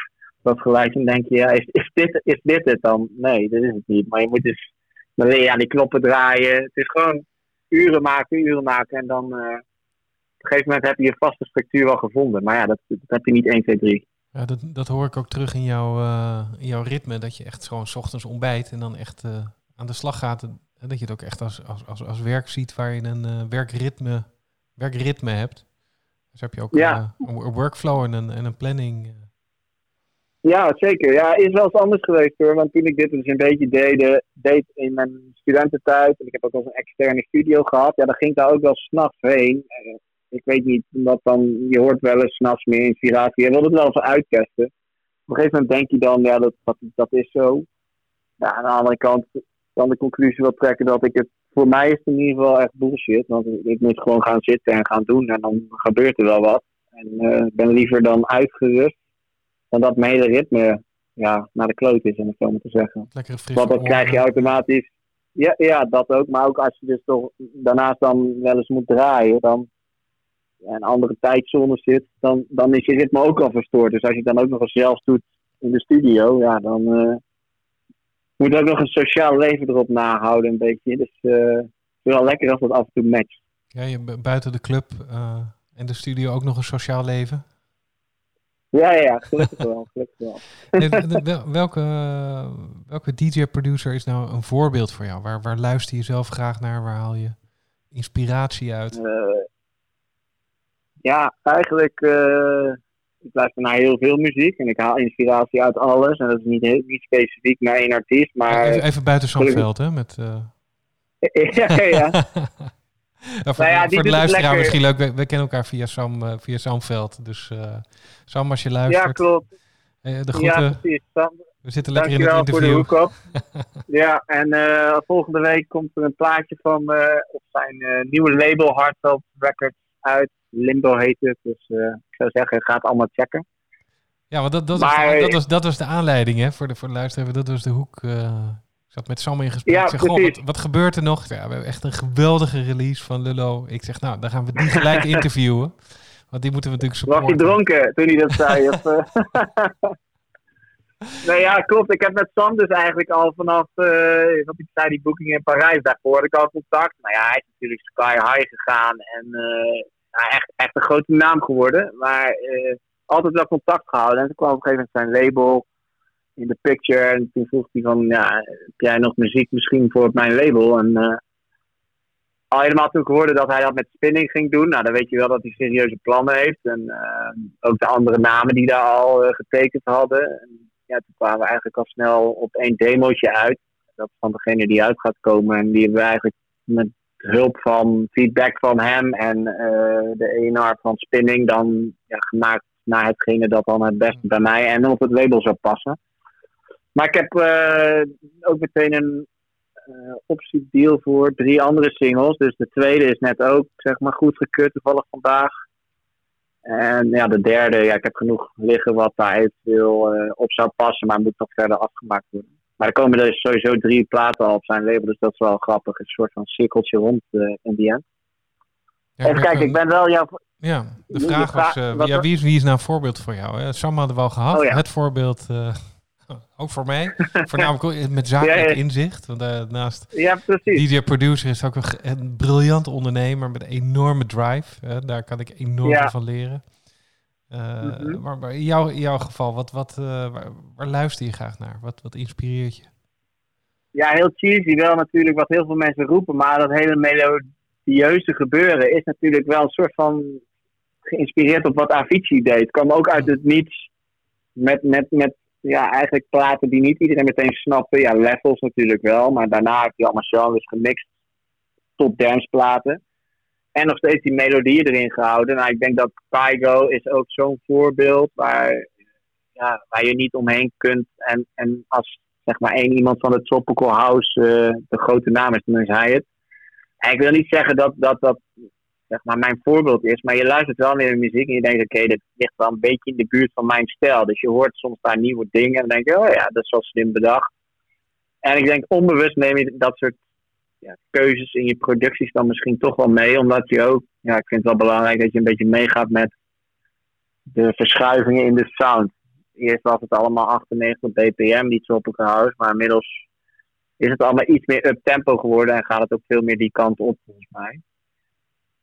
Dat gelijk en denk je, ja, is, is, dit, is dit het dan? Nee, dat is het niet. Maar je moet dus, dan leer je aan die knoppen draaien. Het is gewoon uren maken, uren maken. En dan uh, op een gegeven moment heb je je vaste structuur wel gevonden. Maar ja, dat, dat heb je niet 1, 2, 3. Ja, dat, dat hoor ik ook terug in, jouw uh, in jouw ritme. Dat je echt gewoon s ochtends ontbijt en dan echt aan de slag gaat, dat je het ook echt als, als, als, als werk ziet waar je een uh, werkritme, werkritme hebt. Dus heb je ook ja. uh, een workflow en een, en een planning. Eh. Ja, zeker. Ja, is wel eens anders geweest hoor. Want toen ik dit dus een beetje deed, deed in mijn studententijd, en ik heb ook al een externe studio gehad, ja, dan ging ik daar ook wel s'nachts heen. ik weet niet, omdat dan, je hoort wel eens s'nachts meer inspiratie. Je wil het wel even uittesten. Op een gegeven moment denk je dan, ja, dat, dat, dat is zo. Ja, aan de andere kant, dan de conclusie wil trekken dat ik het. Voor mij is het in ieder geval echt bullshit. Want ik moet gewoon gaan zitten en gaan doen. En dan gebeurt er wel wat. En uh, ik ben liever dan uitgerust. Dan dat mijn hele ritme ja, naar de kloot is, om het zo maar te zeggen. Lekker fris. Want dan krijg je automatisch. Ja, ja, dat ook. Maar ook als je dus toch daarnaast dan wel eens moet draaien. Dan ja, een andere tijdzone zit. Dan, dan is je ritme ook al verstoord. Dus als je het dan ook nog eens zelf doet in de studio. Ja, dan. Uh, moet ook nog een sociaal leven erop nahouden, een beetje. Dus uh, het is wel lekker als dat af en toe matcht. Ja, je buiten de club uh, en de studio ook nog een sociaal leven? Ja, ja, gelukkig wel. Gelukkig wel. welke, welke DJ-producer is nou een voorbeeld voor jou? Waar, waar luister je zelf graag naar? Waar haal je inspiratie uit? Uh, ja, eigenlijk ik luister naar heel veel muziek en ik haal inspiratie uit alles. En dat is niet, heel, niet specifiek naar één artiest, maar... Even, even buiten Zandveld, hè? Met, uh... ja, ja. nou, voor, ja, voor de luisteraar misschien leuk, we, we, kennen elkaar via Sam, uh, via Samveld. Dus uh, Sam, als je luistert... Ja, klopt. de groeten. Ja, precies. Sam, we zitten lekker in het interview. voor de hoek op. ja, en volgende week komt er een plaatje van op zijn nieuwe label Heartfelt Records uit. Limbo heet het. Dus uh, ik zou zeggen, ga het allemaal checken. Ja, want dat, dat, maar, was, dat, was, dat was de aanleiding hè, voor de, voor de luisteraar. Dat was de hoek. Uh, ik zat met Sam in gesprek. Ja, ik zeg, goh, wat, wat, gebeurt er nog? Ja, we hebben echt een geweldige release van Lullo. Ik zeg, nou, dan gaan we die gelijk interviewen. Want die moeten we natuurlijk supporten. Was hij dronken toen hij dat zei? of, uh... nee, ja, klopt. Ik heb met Sam dus eigenlijk al vanaf, uh, wat ik zei, die boeking in Parijs. Daarvoor had ik al contact. Nou ja, hij is natuurlijk sky high gegaan. En nou, echt, echt een grote naam geworden. Maar uh, altijd wel contact gehouden. En toen kwam op een gegeven moment zijn label in de picture. En toen vroeg hij van, ja, heb jij nog muziek misschien voor mijn label? En uh, al helemaal toen ik hoorde dat hij dat met spinning ging doen. Nou, dan weet je wel dat hij serieuze plannen heeft. En uh, ook de andere namen die daar al getekend hadden. En, ja, toen kwamen we eigenlijk al snel op één demootje uit. Dat van degene die uit gaat komen. En die hebben we eigenlijk met hulp van feedback van hem en uh, de ENR van Spinning dan ja, gemaakt naar hetgene dat dan het beste bij mij en op het label zou passen. Maar ik heb uh, ook meteen een uh, optiedeal voor drie andere singles. Dus de tweede is net ook zeg maar goed gekut, toevallig vandaag. En ja, de derde, ja, ik heb genoeg liggen wat daar eventueel op zou passen, maar moet nog verder afgemaakt worden. Maar er komen er sowieso drie platen al op zijn label, dus dat is wel grappig. Een soort van cirkeltje rond uh, in die end. Ja, Even kijken, ik ben wel jouw... Ja, de vraag was, uh, ja, wie, is, wie is nou een voorbeeld voor jou? Hè? Sam hadden we al gehad, oh, ja. het voorbeeld... Ook voor mij. Voornamelijk met zakelijk inzicht. Want uh, naast ja, DJ-producer is ook een, een briljant ondernemer met een enorme drive. daar kan ik enorm van leren. Uh, mm-hmm. Maar, maar in, jouw, in jouw geval, wat, wat, uh, waar, waar, luister je graag naar? Wat, wat inspireert je? Ja, heel cheesy wel natuurlijk wat heel veel mensen roepen. Maar dat hele melodieuze gebeuren is natuurlijk wel een soort van geïnspireerd op wat Avicii deed. Het kwam ook uit het niets met, met, met ja, eigenlijk platen die niet iedereen meteen snappen. Ja, levels natuurlijk wel, maar daarna heb je allemaal genres gemixt tot danceplaten. En nog steeds die melodieën erin gehouden. Nou, ik denk dat Kygo is ook zo'n voorbeeld waar, ja, waar je niet omheen kunt. En, en als zeg maar één iemand van de Tropical House uh, de grote naam is, dan is hij het. En ik wil niet zeggen dat dat, dat zeg maar, mijn voorbeeld is. Maar je luistert wel naar de muziek en je denkt, oké, dit ligt wel een beetje in de buurt van mijn stijl. Dus je hoort soms daar nieuwe dingen en dan denk je, oh ja, dat is wel slim bedacht. En ik denk, onbewust neem je dat soort ja, keuzes in je producties dan misschien toch wel mee. Omdat je ook, ja, ik vind het wel belangrijk dat je een beetje meegaat met de verschuivingen in de sound. Eerst was het allemaal 98 bpm, die tropical house, maar inmiddels is het allemaal iets meer up-tempo geworden en gaat het ook veel meer die kant op, volgens mij.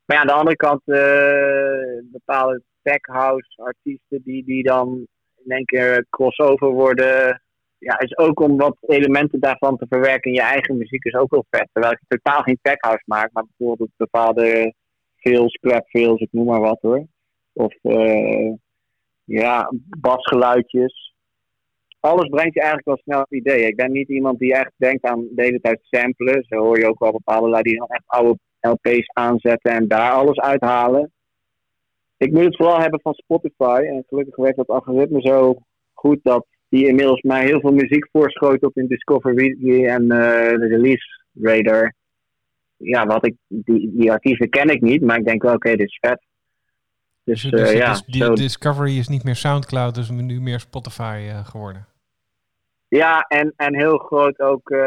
Maar ja, aan de andere kant uh, bepaalde tech house artiesten die, die dan in één keer crossover worden. Ja, is ook om wat elementen daarvan te verwerken in je eigen muziek is ook wel vet. Terwijl ik totaal geen tech house maak, maar bijvoorbeeld bepaalde fills, clap fills, ik noem maar wat hoor. Of uh, ja, basgeluidjes. Alles brengt je eigenlijk wel snel op idee. Ik ben niet iemand die echt denkt aan de hele tijd samplen. Zo hoor je ook wel bepaalde lui die dan echt oude LP's aanzetten en daar alles uithalen. Ik moet het vooral hebben van Spotify. En gelukkig werkt dat algoritme zo goed dat die inmiddels mij heel veel muziek voorschotelt in Discover Weekly en uh, de Release Radar. Ja, wat ik, die, die artiesten ken ik niet, maar ik denk wel, oké, dit is vet. Dus, dus, dus ja, die Discovery is niet meer Soundcloud, dus nu meer Spotify uh, geworden. Ja, en, en heel groot ook uh,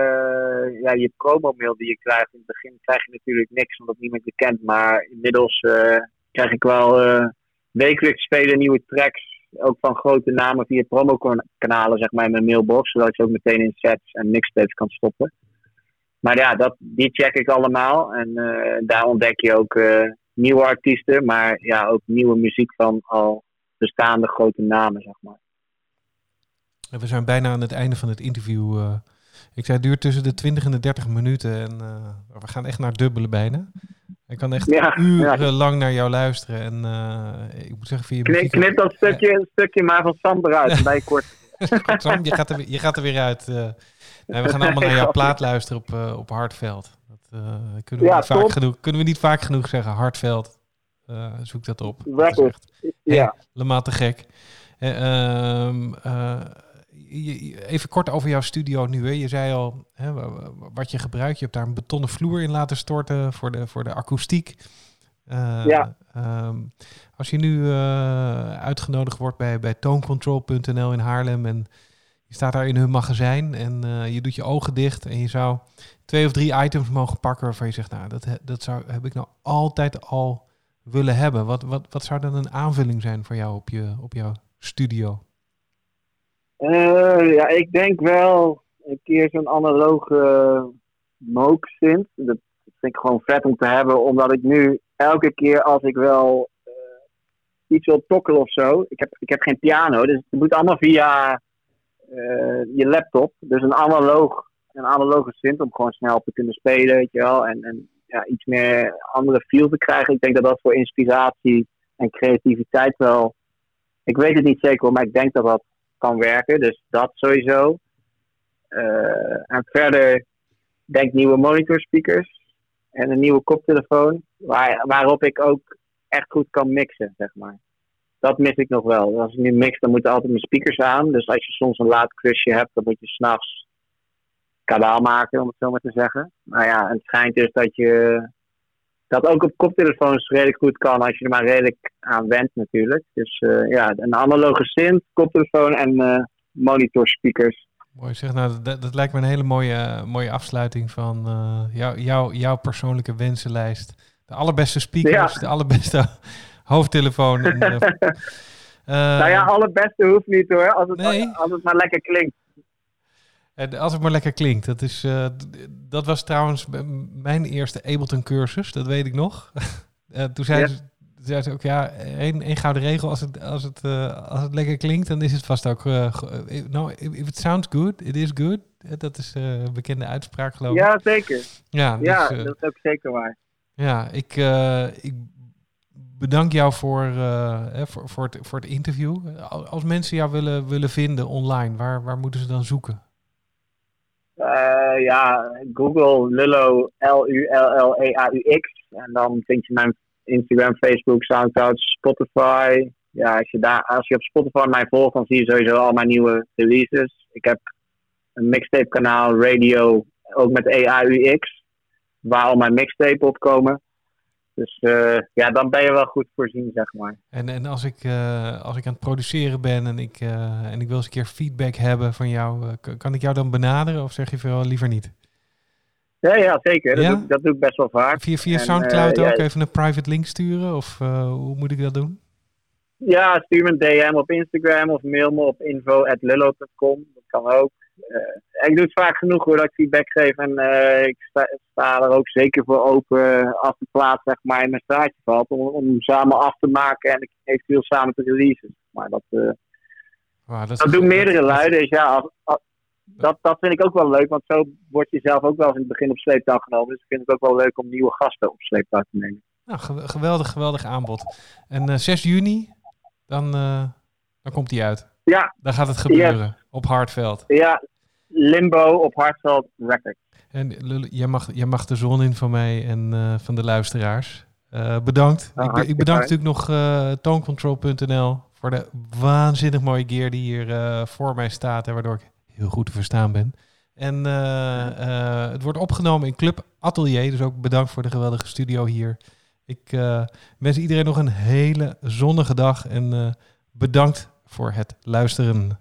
ja, je promo-mail die je krijgt. In het begin krijg je natuurlijk niks, omdat niemand je kent. Maar inmiddels uh, krijg ik wel uh, wekelijks spelen nieuwe tracks. Ook van grote namen via promokanalen, zeg maar, in mijn mailbox. Zodat je ook meteen in sets en mixtapes kan stoppen. Maar ja, dat, die check ik allemaal. En daar ontdek je ook nieuwe artiesten. Maar ja, ook nieuwe muziek van al bestaande grote namen, zeg maar. We zijn bijna aan het einde van het interview. Uh, ik zei, het duurt tussen de 20 en de 30 minuten. En we gaan echt naar dubbele bijna. Ik kan echt ja, uren lang naar jou luisteren. En uh, ik moet zeggen, via knip, knip dat stukje, stukje maar van Sam eruit. bij kort. Sam, je gaat, er, je gaat er weer uit. Nee, we gaan allemaal naar jouw plaat luisteren op, op Hartveld. Dat kunnen, we niet vaak genoeg, kunnen we niet vaak genoeg zeggen. Hartveld. zoek dat op. Ja. Helemaal te gek. Even kort over jouw studio nu. Hè. Je zei al hè, wat je gebruikt. Je hebt daar een betonnen vloer in laten storten voor de, voor de akoestiek. Uh, ja. Ehm, als je nu uh, uitgenodigd wordt bij, bij tooncontrol.nl in Haarlem en je staat daar in hun magazijn en uh, je doet je ogen dicht en je zou twee of drie items mogen pakken waarvan je zegt, nou, dat, dat zou, heb ik nou altijd al willen hebben. Wat, wat, wat zou dan een aanvulling zijn voor jou op, je, op jouw studio? Uh, ja, ik denk wel een keer zo'n analoge mook synth. Dat vind ik gewoon vet om te hebben, omdat ik nu elke keer als ik wel uh, iets wil tokkelen of zo. Ik heb, ik heb geen piano, dus het moet allemaal via uh, je laptop. Dus een analoog, een analoge synth om gewoon snel te kunnen spelen, weet je wel. En, en ja, iets meer andere feel te krijgen. Ik denk dat dat voor inspiratie en creativiteit wel. Ik weet het niet zeker, maar ik denk dat dat kan werken. Dus dat sowieso. Uh, en verder denk nieuwe monitor speakers en een nieuwe koptelefoon. Waar, waarop ik ook echt goed kan mixen, zeg maar. Dat mis ik nog wel. Als ik nu mix, dan moeten altijd mijn speakers aan. Dus als je soms een laat klusje hebt, dan moet je s'nachts kabaal maken, om het zo maar te zeggen. Maar ja, het schijnt dus dat je dat ook op koptelefoons redelijk goed kan als je er maar redelijk aan went natuurlijk. Dus uh, ja, een analoge synth, koptelefoon en uh, monitor-speakers. Mooi zeg, nou dat, dat, lijkt me een hele mooie, mooie afsluiting van uh, jou, jou, jouw persoonlijke wensenlijst. De allerbeste speakers, de allerbeste hoofdtelefoon. En, nou ja, allerbeste hoeft niet hoor, als het, nee. als het maar lekker klinkt. Als het maar lekker klinkt. Dat, is, uh, dat was trouwens mijn eerste Ableton cursus, dat weet ik nog. uh, toen zei, ze, zei, ze, ook, ja, één, één gouden regel. Als het, als, het, uh, als het lekker klinkt, dan is het vast ook... no, if it sounds good, it is good. Dat is een bekende uitspraak, geloof ik. Ja, zeker. Ja, ja dus, dat is ook zeker waar. Ja, ik, ik bedank jou voor, voor, voor, het, voor het interview. Als mensen jou willen, willen vinden online, waar, waar moeten ze dan zoeken? Uh, ja, Google Lullo L-U-L-L-E-A-U-X. En dan vind je mijn Instagram, Facebook, Soundcloud, Spotify. Ja, als je, daar, als je op Spotify mij volgt, dan zie je sowieso al mijn nieuwe releases. Ik heb een mixtape kanaal, radio, ook met E-A-U-X. Waar al mijn mixtape op komen. Dus uh, ja, dan ben je wel goed voorzien, zeg maar. En, en als, ik, uh, als ik aan het produceren ben en ik, uh, en ik wil eens een keer feedback hebben van jou, kan ik jou dan benaderen of zeg je veel liever niet? Ja, ja zeker. Dat, Doe, dat doe ik best wel vaak. Via, via Soundcloud ook even een private link sturen? Of hoe moet ik dat doen? Ja, stuur me een DM op Instagram of mail me op info.lillo.com. Dat kan ook. Uh, ik doe het vaak genoeg hoor dat ik feedback geef. En uh, ik sta, sta, er ook zeker voor open als de plaats zeg maar, in mijn straatje valt. Om, om samen af te maken en eventueel samen te releasen. Maar dat, wow, dat, dat doen meerdere luiden. Dus ja, als, als, dat, dat vind ik ook wel leuk. Want zo word je zelf ook wel eens in het begin op sleeptouw genomen. Dus ik vind het ook wel leuk om nieuwe gasten op sleeptouw te nemen. Nou, geweldig, geweldig aanbod. En 6 juni, dan, dan komt die uit. Ja. Dan gaat het gebeuren op Hartveld. Ja, Limbo op Hartveld Records. En jij mag, jij mag de zon in van mij en uh, van de luisteraars. Uh, bedankt. Ah, ik, ik, bedank natuurlijk nog uh, tonecontrol.nl voor de waanzinnig mooie gear die hier voor mij staat en waardoor ik heel goed te verstaan ben. En het wordt opgenomen in Club Atelier, dus ook bedankt voor de geweldige studio hier. Ik wens iedereen nog een hele zonnige dag en bedankt voor het luisteren.